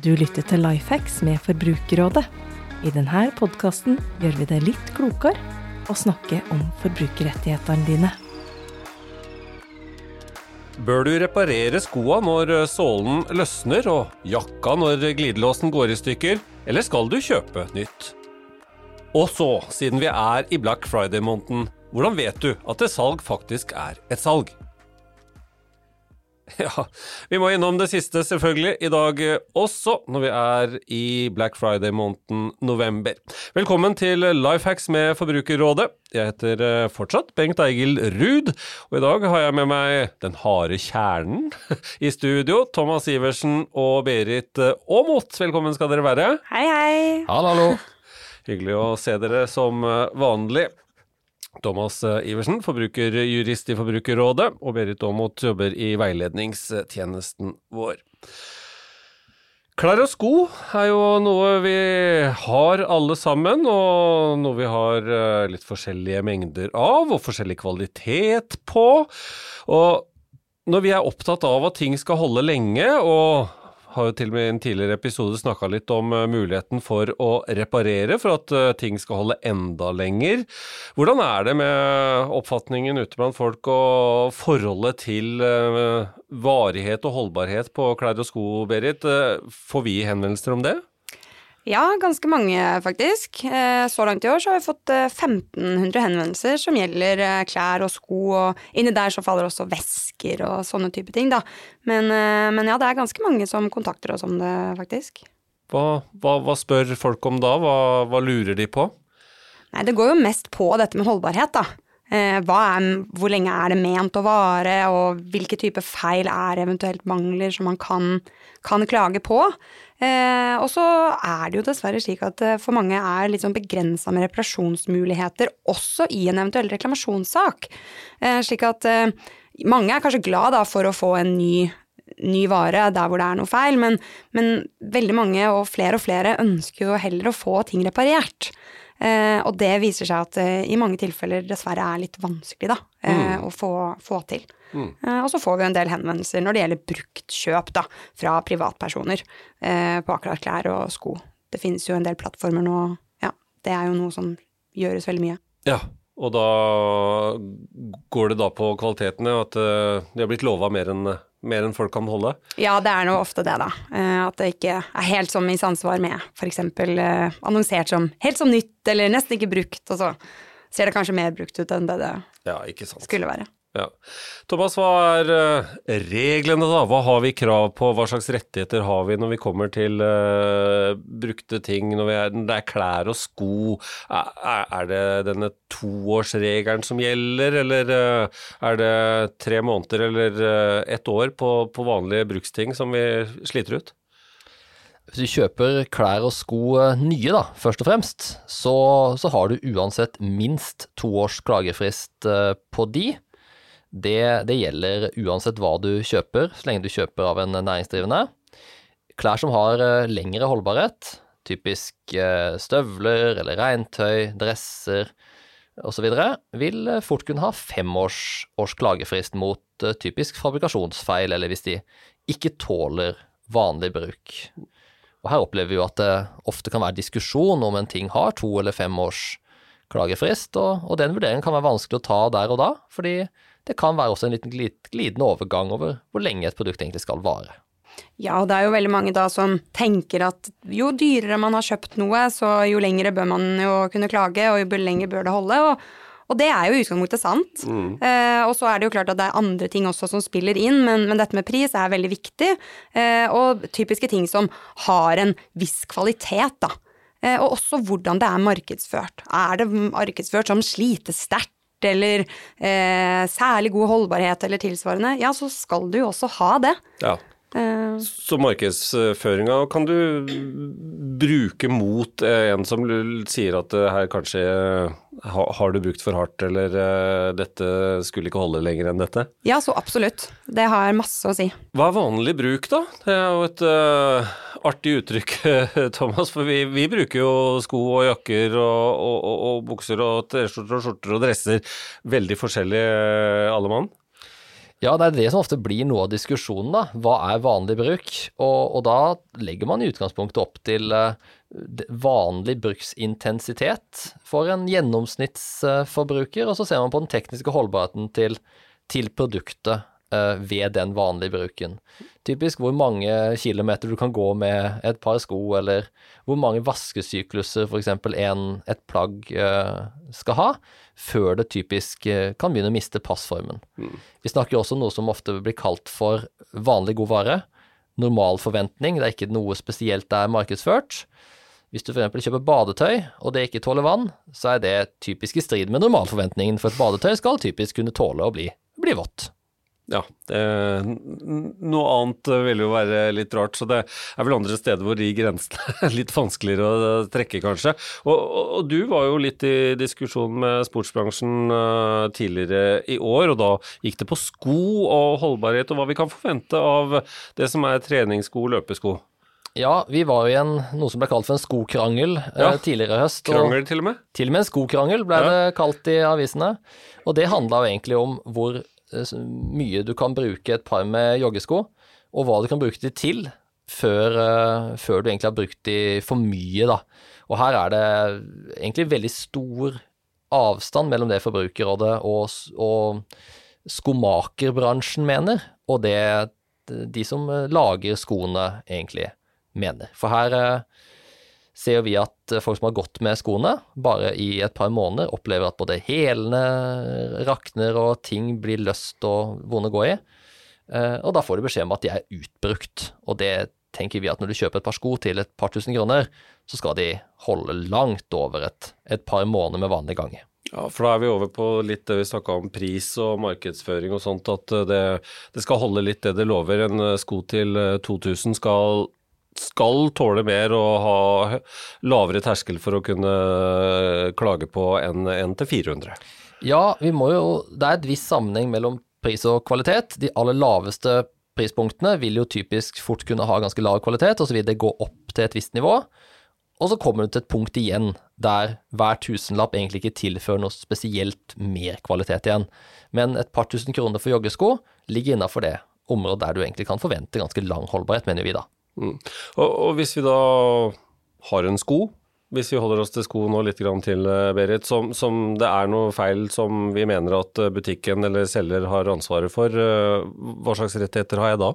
Du lytter til Lifehacks med Forbrukerrådet. I denne podkasten gjør vi det litt klokere å snakke om forbrukerrettighetene dine. Bør du reparere skoa når sålen løsner og jakka når glidelåsen går i stykker, eller skal du kjøpe nytt? Og så, siden vi er i Black Friday-måneden, hvordan vet du at et salg faktisk er et salg? Ja, vi må innom det siste selvfølgelig i dag også, når vi er i Black Friday-måneden november. Velkommen til Lifehacks med Forbrukerrådet. Jeg heter eh, fortsatt Bengt Eigil Ruud, og i dag har jeg med meg den harde kjernen i studio. Thomas Iversen og Berit Aamodt, velkommen skal dere være. Hei, hei. Hallo, hallo. Hyggelig å se dere som eh, vanlig. Thomas eh, Iversen, forbrukerjurist i Forbrukerrådet, og Berit Aamodt jobber i veiledningstjenesten vår. Klær og sko er jo noe vi har alle sammen, og noe vi har eh, litt forskjellige mengder av, og forskjellig kvalitet på. Og når vi er opptatt av at ting skal holde lenge, og har jo til og med i en tidligere episode snakka litt om uh, muligheten for å reparere for at uh, ting skal holde enda lenger. Hvordan er det med oppfatningen ute blant folk og forholdet til uh, varighet og holdbarhet på klær og sko, Berit? får vi henvendelser om det? Ja, ganske mange faktisk. Eh, så langt i år så har vi fått 1500 eh, henvendelser som gjelder eh, klær og sko, og inni der så faller også vesker og sånne type ting, da. Men, men ja, det er ganske mange som kontakter oss om det, faktisk. Hva, hva, hva spør folk om da? Hva, hva, lurer de på? Nei, det går jo mest på dette med holdbarhet, da. Er, hvor lenge er det ment å vare, og hvilke type feil er eventuelt mangler som man kan, kan klage på. Eh, og så er det jo dessverre slik at eh, for mange er litt sånn begrensa med reparasjonsmuligheter også i en eventuell reklamasjonssak. Eh, slik at eh, mange er kanskje glad da, for å få en ny, ny vare der hvor det er noe feil, men, men, veldig mange, og flere og flere, ønsker jo heller å få ting reparert. Eh, og det viser seg at eh, i mange tilfeller dessverre er litt vanskelig da, mm. å få, få til. Mm. Eh, og så får vi en del henvendelser når det gjelder bruktkjøp da, fra privatpersoner eh, på akkurat klær og sko. Det finnes jo en del plattformer nå, ja. Det er jo noe som gjøres veldig mye. Ja, og da går det da på kvalitetene, at eh, de har blitt lova mer mer enn folk kan holde? Ja, det er nå ofte det, da. At det ikke er helt som i samsvar med f.eks. annonsert som helt som nytt eller nesten ikke brukt, og så ser det kanskje mer brukt ut enn det det ja, skulle være. Ja. Thomas, hva er uh, reglene da? Hva har vi krav på? Hva slags rettigheter har vi når vi kommer til uh, brukte ting, når er, det er klær og sko? Er, er det denne toårsregelen som gjelder, eller uh, er det tre måneder eller ett år på, på vanlige bruksting som vi sliter ut? Hvis du kjøper klær og sko nye, da, først og fremst, så, så har du uansett minst to års klagefrist på de. Det, det, gjelder uansett hva du kjøper, så lenge du kjøper av en næringsdrivende. Klær som har eh, lengre holdbarhet, typisk eh, støvler eller regntøy, dresser osv., vil eh, fort kunne ha fem års, års klagefrist mot typisk fabrikasjonsfeil, eller hvis de ikke tåler vanlig bruk. Og Her opplever vi jo at det ofte kan være diskusjon om en ting har to eller fem års klagefrist, og, og den vurderingen kan være vanskelig å ta der og da, fordi det kan være også en liten glidende overgang over hvor lenge et produkt egentlig skal vare. Ja, og det er jo veldig mange da som tenker at jo dyrere man har kjøpt noe, så jo lengre bør man jo kunne klage, og jo lenger bør det holde. og og det er jo i utgangspunktet sant. Mm. Eh, og så er det jo klart at det er andre ting også som spiller inn, men, men dette med pris er veldig viktig. Eh, og typiske ting som har en viss kvalitet, da. Eh, og også hvordan det er markedsført. Er det markedsført som slitesterkt? Eller eh, særlig god holdbarhet eller tilsvarende, ja, så skal du jo også ha det. Ja. Eh. Så markedsføringa kan du bruke mot en som sier at her kanskje har du brukt for hardt, eller dette skulle ikke holde lenger enn dette? Ja, så absolutt. Det har masse å si. Hva er vanlig bruk, da? Det er jo et uh, artig uttrykk, Thomas. For vi, vi, bruker jo sko og jakker og, og, og, og bukser og T-skjorter og skjorter og dresser veldig forskjellig, alle mann. Ja, det er det som ofte blir noe av diskusjonen, da. Hva er vanlig bruk? Og, og da legger man i utgangspunktet opp til uh, vanlig bruksintensitet for en gjennomsnittsforbruker, og så ser man på den tekniske holdbarheten til, til produktet ved den vanlige bruken. Typisk hvor mange kilometer du kan gå med et par sko, eller hvor mange vaskesykluser f.eks. et plagg uh, skal ha, før det typisk uh, kan begynne å miste passformen. Mm. Vi snakker også om noe som ofte blir kalt for vanlig god vare. Normal forventning, det er ikke noe spesielt det er markedsført. Hvis du f.eks. kjøper badetøy, og det ikke tåler vann, så er det typisk i strid med normalforventningen, for et badetøy skal typisk kunne tåle å bli, bli vått. Ja, det, noe annet vil jo være litt rart, så det er vel andre steder hvor de grensene er litt vanskeligere å trekke, kanskje. Og, og, og, du var jo litt i diskusjon med sportsbransjen uh, tidligere i år, og da gikk det på sko og holdbarhet, og hva vi kan forvente av det som er treningssko løpesko. Ja, vi var jo i en, noe som ble kalt for en skokrangel eh, ja, tidligere i høst. Krangel til og med? Til og med en skokrangel ble ja. det kalt i avisene. Og det handla jo egentlig om hvor Eh, mye du kan bruke et par med joggesko, og hva du kan bruke de til, før, uh, før du egentlig har brukt de for mye, da. Og her er det egentlig veldig stor avstand mellom det Forbrukerrådet og, og skomakerbransjen mener, og det de som lager skoene egentlig mener. For her ser vi at folk som har gått med skoene bare i et par måneder, opplever at både hælene rakner og ting blir løst og vonde å gå i. Eh, og da får du beskjed om at de er utbrukt. Og det tenker vi at når du kjøper et par sko til et par tusen kroner, så skal de holde langt over et, et par måneder med vanlig gang. Ja, for da er vi over på litt det vi snakka om pris og markedsføring og sånt, at det, det skal holde litt det det lover. En sko til 2000 skal skal tåle mer og ha lavere terskel for å kunne klage på enn en til 400. Ja, vi må jo Det er et visst sammenheng mellom pris og kvalitet. De aller laveste prispunktene vil jo typisk fort kunne ha ganske lav kvalitet, og så vil det gå opp til et visst nivå. Og så kommer du til et punkt igjen der hver tusenlapp egentlig ikke tilfører noe spesielt mer kvalitet igjen. Men et par tusen kroner for joggesko ligger innafor det området der du egentlig kan forvente ganske lang holdbarhet, mener vi da. Mm. Og, og, hvis vi da har en sko, hvis vi holder oss til sko nå litt til, eh, Berit, som, som, det er noe feil som vi mener at eh, butikken eller selger har ansvaret for, eh, hva slags rettigheter har jeg da?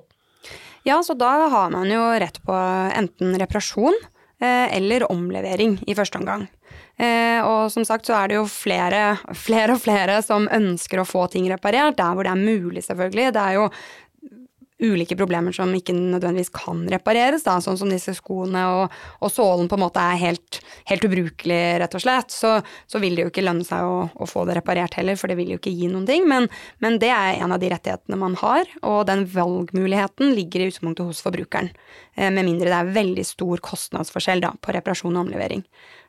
Ja, så da har man jo rett på enten reparasjon eller omlevering i første omgang. og som sagt så er det jo flere, flere og flere som ønsker å få ting reparert, der hvor det er mulig, selvfølgelig. Det er jo ulike problemer som ikke nødvendigvis kan repareres, da, sånn som disse skoene og, og sålen på en måte er helt, helt ubrukelig, rett og slett, så, så, vil det jo ikke lønne seg å, å, få det reparert heller, for det vil jo ikke gi noen ting. Men, men, det er en av de rettighetene man har, og den valgmuligheten ligger i utgangspunktet hos forbrukeren. Eh, med mindre det er veldig stor kostnadsforskjell da, på reparasjon og omlevering.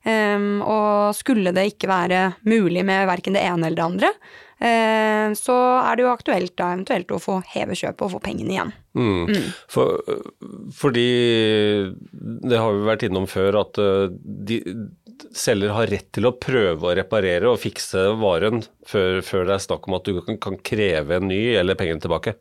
Um, og skulle det ikke være mulig med verken det ene eller det andre, så er det jo aktuelt da eventuelt å få heve kjøpet og få pengene igjen. Mm. Mm. For, fordi det har vi vært innom før at eh, de, selger har rett til å prøve å reparere og fikse varen før, før det er snakk om at du kan, kan kreve en ny eller pengene tilbake.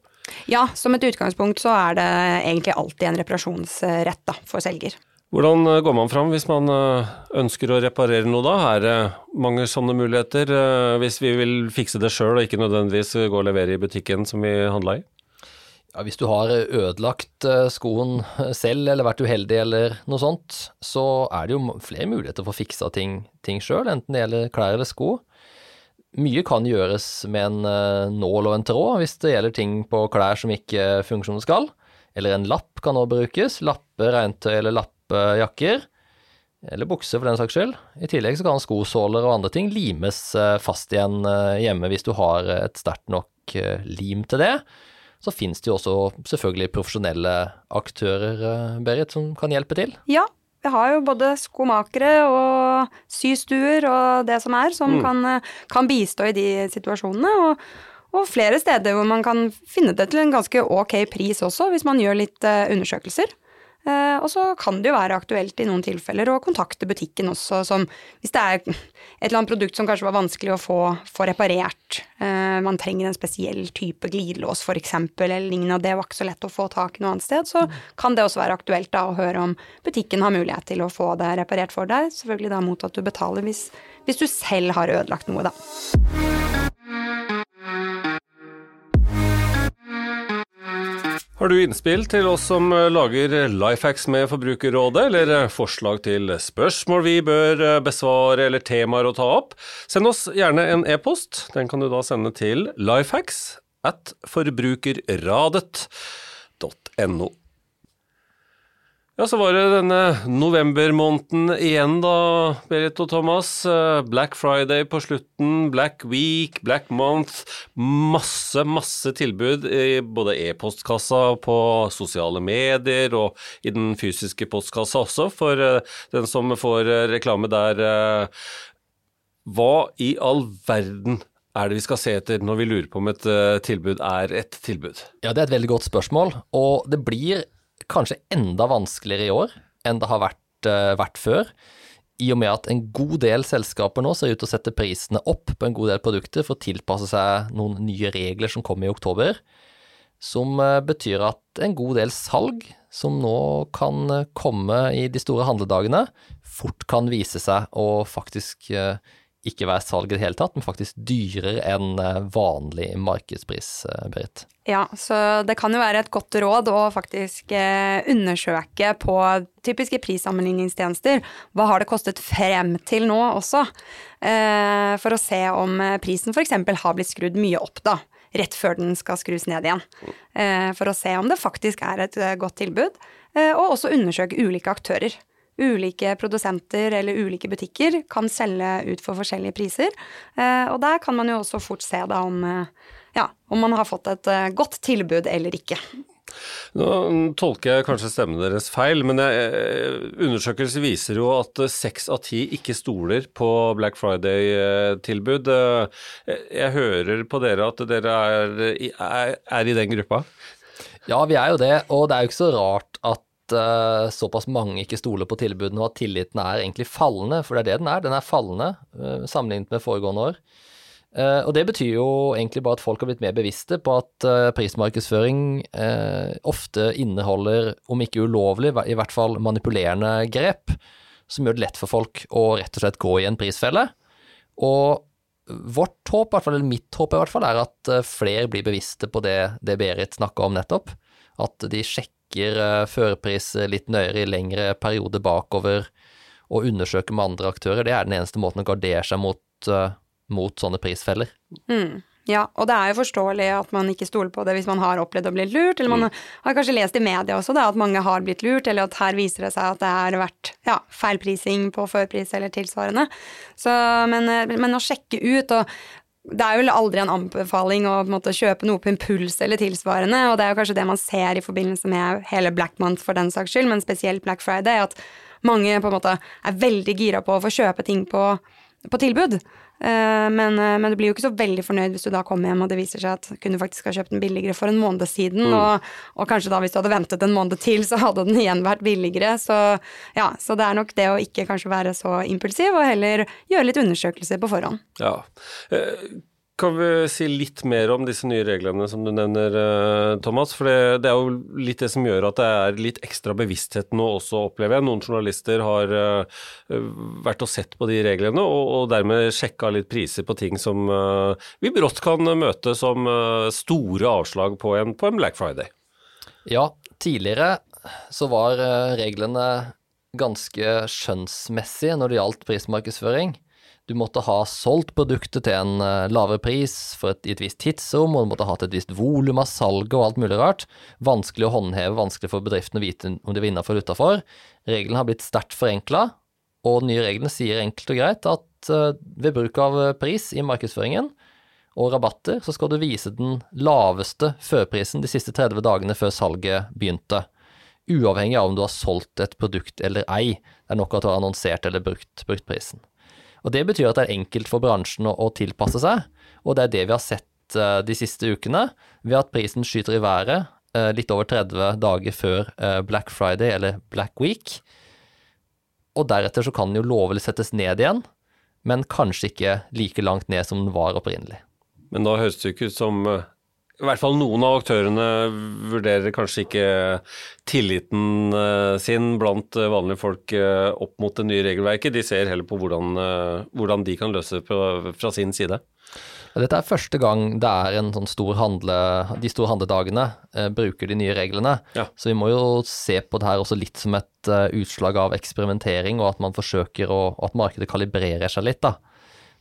Ja, som et utgangspunkt så er det egentlig alltid en reparasjonsrett da, for selger. Hvordan eh, går man fram hvis man eh, ønsker å reparere noe da? Er det mange sånne muligheter eh, hvis vi vil fikse det sjøl og ikke nødvendigvis gå og levere i butikken som vi handla i? Ja, hvis du har ødelagt skoen selv eller vært uheldig eller noe sånt, så er det jo flere muligheter for å fikse ting, ting sjøl, enten det gjelder klær eller sko. Mye kan gjøres med en nål og en tråd hvis det gjelder ting på klær som ikke funker skal. Eller en lapp kan også brukes. Lappe, regntøy eller lapp jakker, eller bukser for den saks skyld. I tillegg så kan skosåler og andre ting limes eh, fast igjen eh, hjemme hvis du har et sterkt nok eh, lim til det. Så finnes det jo også selvfølgelig profesjonelle aktører, Berit, som kan hjelpe til. Ja, vi har jo både skomakere og systuer og det som er, som mm. kan, kan, bistå i de situasjonene. Og, og, flere steder hvor man kan finne det til en ganske ok pris også, hvis man gjør litt undersøkelser. Eh, og så kan det jo være aktuelt i noen tilfeller å kontakte butikken også, som hvis det er et eller annet produkt som kanskje var vanskelig å få, få reparert, eh, man trenger en spesiell type glidelås f.eks., eller lignende, og det var ikke så lett å få tak i noe annet sted, så kan det også være aktuelt da å høre om butikken har mulighet til å få det reparert for deg, selvfølgelig da mot at du betaler hvis, hvis du selv har ødelagt noe, da. Har du innspill til oss som eh, lager Lifehacks med Forbrukerrådet, eller eh, forslag til spørsmål vi bør eh, besvare eller temaer å ta opp? Send oss gjerne en e-post. Den kan du da sende til lifehacks at forbrukerradet.no. Ja, så var det denne novembermåneden igjen da, Berit og Thomas. Eh, Black Friday på slutten, Black Week, Black Month. Masse, masse tilbud i både e-postkassa, på sosiale medier og i den fysiske postkassa også, for eh, den som får eh, reklame der. Hva i all verden er det vi skal se etter når vi lurer på om et tilbud er et tilbud? Ja, Det er et veldig godt spørsmål, og det blir kanskje enda vanskeligere i år enn det har vært, uh, vært, før. I og med at en god del selskaper nå ser ut til å sette prisene opp på en god del produkter for å tilpasse seg noen nye regler som kommer i oktober. Som uh, betyr at en god del salg som nå kan uh, komme i de store handledagene, fort kan vise seg å faktisk ikke være salg i det hele tatt, men faktisk dyrere enn eh, vanlig markedspris, eh, Berit. Ja, så det kan jo være et godt råd å faktisk eh, undersøke på typiske prissammenligningstjenester hva har det kostet frem til nå også, for å se om prisen f.eks. har blitt skrudd mye opp, da. Rett før den skal skrus ned igjen. For å se om det faktisk er et godt tilbud, og også undersøke ulike aktører ulike produsenter eller ulike butikker kan selge ut for forskjellige priser. Eh, og der kan man jo også fort se da om, eh, ja, om man har fått et eh, godt tilbud eller ikke. Nå tolker jeg kanskje stemmen deres feil, men undersøkelser viser jo at seks av ti ikke stoler på Black Friday-tilbud. Jeg hører på dere at dere er, er, er i den gruppa? Ja, vi er jo det, og det er jo ikke så rart at uh, såpass mange ikke stoler på tilbudene, og at tilliten er egentlig fallende, for det er det den er. Den er fallende uh, sammenlignet med foregående år. Uh, og det betyr jo egentlig bare at folk har blitt mer bevisste på at prismarkedsføring ofte inneholder, om ikke ulovlig, i hvert fall manipulerende grep, som gjør det lett for folk å rett og slett gå i en prisfelle. Og vårt håp, eller mitt håp i hvert fall, er at flere blir bevisste på det, det Berit snakka om nettopp. At de sjekker sjekker eh, førerpris litt nøyere i lengre perioder bakover og undersøker med andre aktører. Det er den eneste måten å gardere seg mot, uh, mot sånne prisfeller. Mm. Ja, og det er jo forståelig at man ikke stoler på det hvis man har opplevd å bli lurt, eller man mm. har kanskje lest i media også da, at mange har blitt lurt, eller at her viser det seg at det har vært ja, feilprising på førpris eller tilsvarende. Så, men, eh, men, å sjekke ut, og det er vel aldri en anbefaling å måte, kjøpe noe på impuls eller tilsvarende, og det er jo kanskje det man ser i forbindelse med hele Black Month for den saks skyld, men spesielt Black Friday, at mange på en måte er veldig gira på å få kjøpe ting på, på tilbud. Eh, men, eh, men, du blir jo ikke så veldig fornøyd hvis du da kommer hjem og det viser seg at kunne faktisk ha kjøpt den billigere for en måned siden, mm. og, og, kanskje da hvis du hadde ventet en måned til, så hadde den igjen vært billigere. Så ja, så det er nok det å ikke kanskje være så impulsiv, og heller gjøre litt undersøkelser på forhånd. Ja. Eh, kan vi si litt mer om disse nye reglene som du nevner, eh, Thomas? For det, det, er jo litt det som gjør at det er litt ekstra bevissthet nå også, opplever jeg. Noen journalister har uh, vært og sett på de reglene, og, og dermed sjekka litt priser på ting som uh, vi brått kan møte som store avslag på en, på en Black Friday. Ja, tidligere så var reglene ganske skjønnsmessige når det gjaldt prismarkedsføring. Du måtte ha solgt produktet til en uh, lavere pris for et, i et visst tidsrom, og du måtte ha hatt et visst volum av salget og alt mulig rart. Vanskelig å håndheve, vanskelig for bedriften å vite om de var innafor eller utafor. Reglene har blitt sterkt forenkla, og de nye reglene sier enkelt og greit at uh, ved bruk av eh, pris i markedsføringen og rabatter, så skal du vise den laveste førprisen de siste 30 dagene før salget begynte. Uavhengig av om du har solgt et produkt eller ei. Det er nok at du har annonsert eller brukt, brukt prisen. Og Det betyr at det er enkelt for bransjen å, å tilpasse seg, og det er det vi har sett uh, de siste ukene, ved at prisen skyter i været uh, litt over 30 dager før uh, Black Friday eller Black Week. Og deretter så kan den jo lovlig settes ned igjen, men kanskje ikke like langt ned som den var opprinnelig. Men da høres det ikke ut som i hvert fall noen av aktørene vurderer kanskje ikke tilliten eh, sin blant eh, vanlige folk opp mot det nye regelverket. De ser heller på hvordan, hvordan de kan løse det fra sin side. Dette er første gang det er en sånn stor handle, de store handledagene eh, bruker de nye reglene. Ja. Så vi må jo se på det her også litt som et utslag av eksperimentering, og at man forsøker å, at markedet kalibrerer seg litt. da.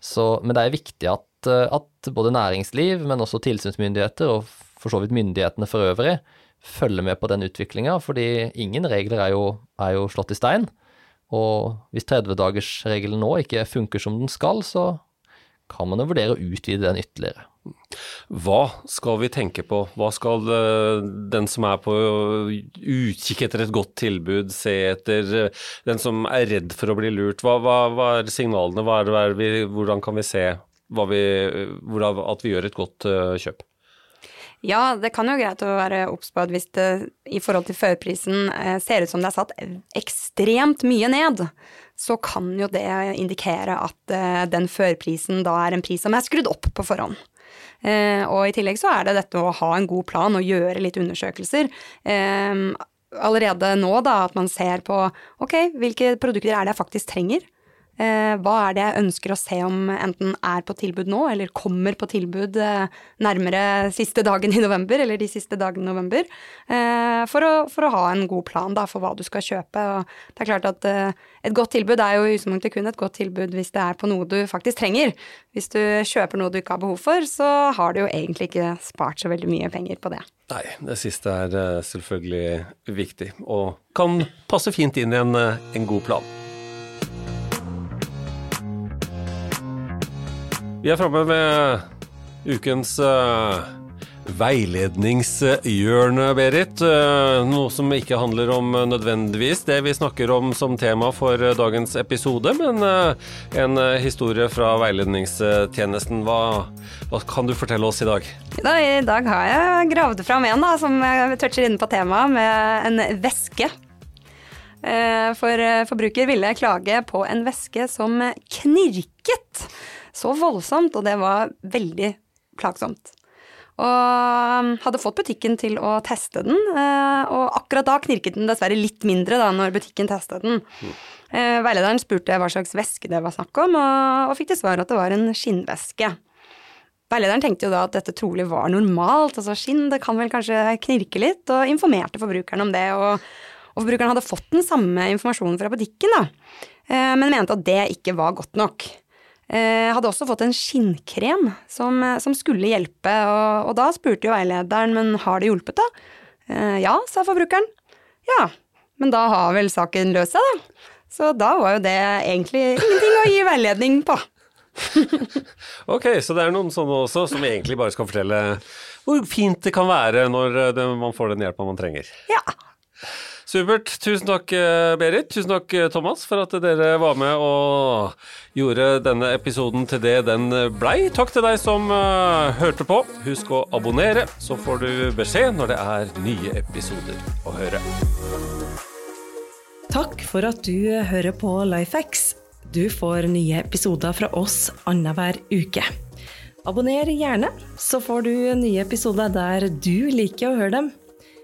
Så, men det er viktig at, uh, at, både næringsliv, men også tilsynsmyndigheter, og for så vidt myndighetene for øvrig, følger med på den utviklinga, fordi ingen regler er jo, er jo slått i stein. Og hvis 30-dagersregelen nå ikke funker som den skal, så kan man jo vurdere å utvide den ytterligere. Hva skal vi tenke på? Hva skal eh, den som er på utkikk etter et godt tilbud, se etter? Eh, den som er redd for å bli lurt, hva, hva, hva er signalene? Hva er, vi, hvordan kan vi se vi, at vi gjør et godt uh, kjøp? Ja, det kan jo greit å være obs på at hvis det i forhold til førprisen ser ut som det er satt ekstremt mye ned, så kan jo det indikere at uh, den førprisen da er en pris som er skrudd opp på forhånd. Og i tillegg så er det dette å ha en god plan og gjøre litt undersøkelser. Allerede nå, da, at man ser på ok, hvilke produkter er det jeg faktisk trenger? Eh, hva er det jeg ønsker å se om enten er på tilbud nå, eller kommer på tilbud eh, nærmere siste dagen i november, eller de siste dagene i november, eh, for å, for å ha en god plan da, for hva du skal kjøpe. Og det er klart at et godt tilbud er jo i utgangspunktet kun et godt tilbud hvis det er på noe du faktisk trenger. Hvis du kjøper noe du ikke har behov for, så har du jo egentlig ikke spart så veldig mye penger på det. Nei, det siste er selvfølgelig viktig, og kan passe fint inn i en, en god plan. Vi er framme ved ukens uh, veiledningshjørne, Berit. Uh, noe som ikke handler om nødvendigvis det vi snakker om som tema for dagens episode, men en historie fra veiledningstjenesten. Hva, hva, kan du fortelle oss i dag? Da, I dag har jeg gravd fram en da, som toucher inne på temaet, med en væske. For forbruker ville klage på en væske som knirket så voldsomt, og det var veldig plagsomt. Og hadde fått butikken til å teste den, eh, og akkurat da knirket den dessverre litt mindre da når butikken testet den. Eh, veilederen spurte hva slags væske det var snakk om, og, fikk til svar at det var en skinnvæske. Veilederen tenkte jo da at dette trolig var normalt, altså skinn, det kan vel kanskje knirke litt, og informerte forbrukeren om det. Og, og forbrukeren hadde fått den samme informasjonen fra butikken, da, eh, men mente at det ikke var godt nok. Eh, hadde også fått en skinnkrem som, eh, som skulle hjelpe, og, og, da spurte jo veilederen men har det hjulpet, da? Eh, ja, sa forbrukeren. Ja, men da har vel saken løst seg, da. Så da var jo det egentlig ingenting å gi veiledning på. ok, så det er noen sånne også som egentlig bare skal fortelle hvor fint det kan være når man får den hjelpa man trenger. Ja. Supert. Tusen takk, eh, Berit. Tusen takk, eh, Thomas, for at dere var med og gjorde denne episoden til det den blei. Takk til deg som uh, hørte på. Husk å abonnere, så får du beskjed når det er nye episoder å høre. Takk for at du hører på Lifehacks. Du får nye episoder fra oss annenhver uke. Abonner gjerne, så får du nye episoder der du liker å høre dem.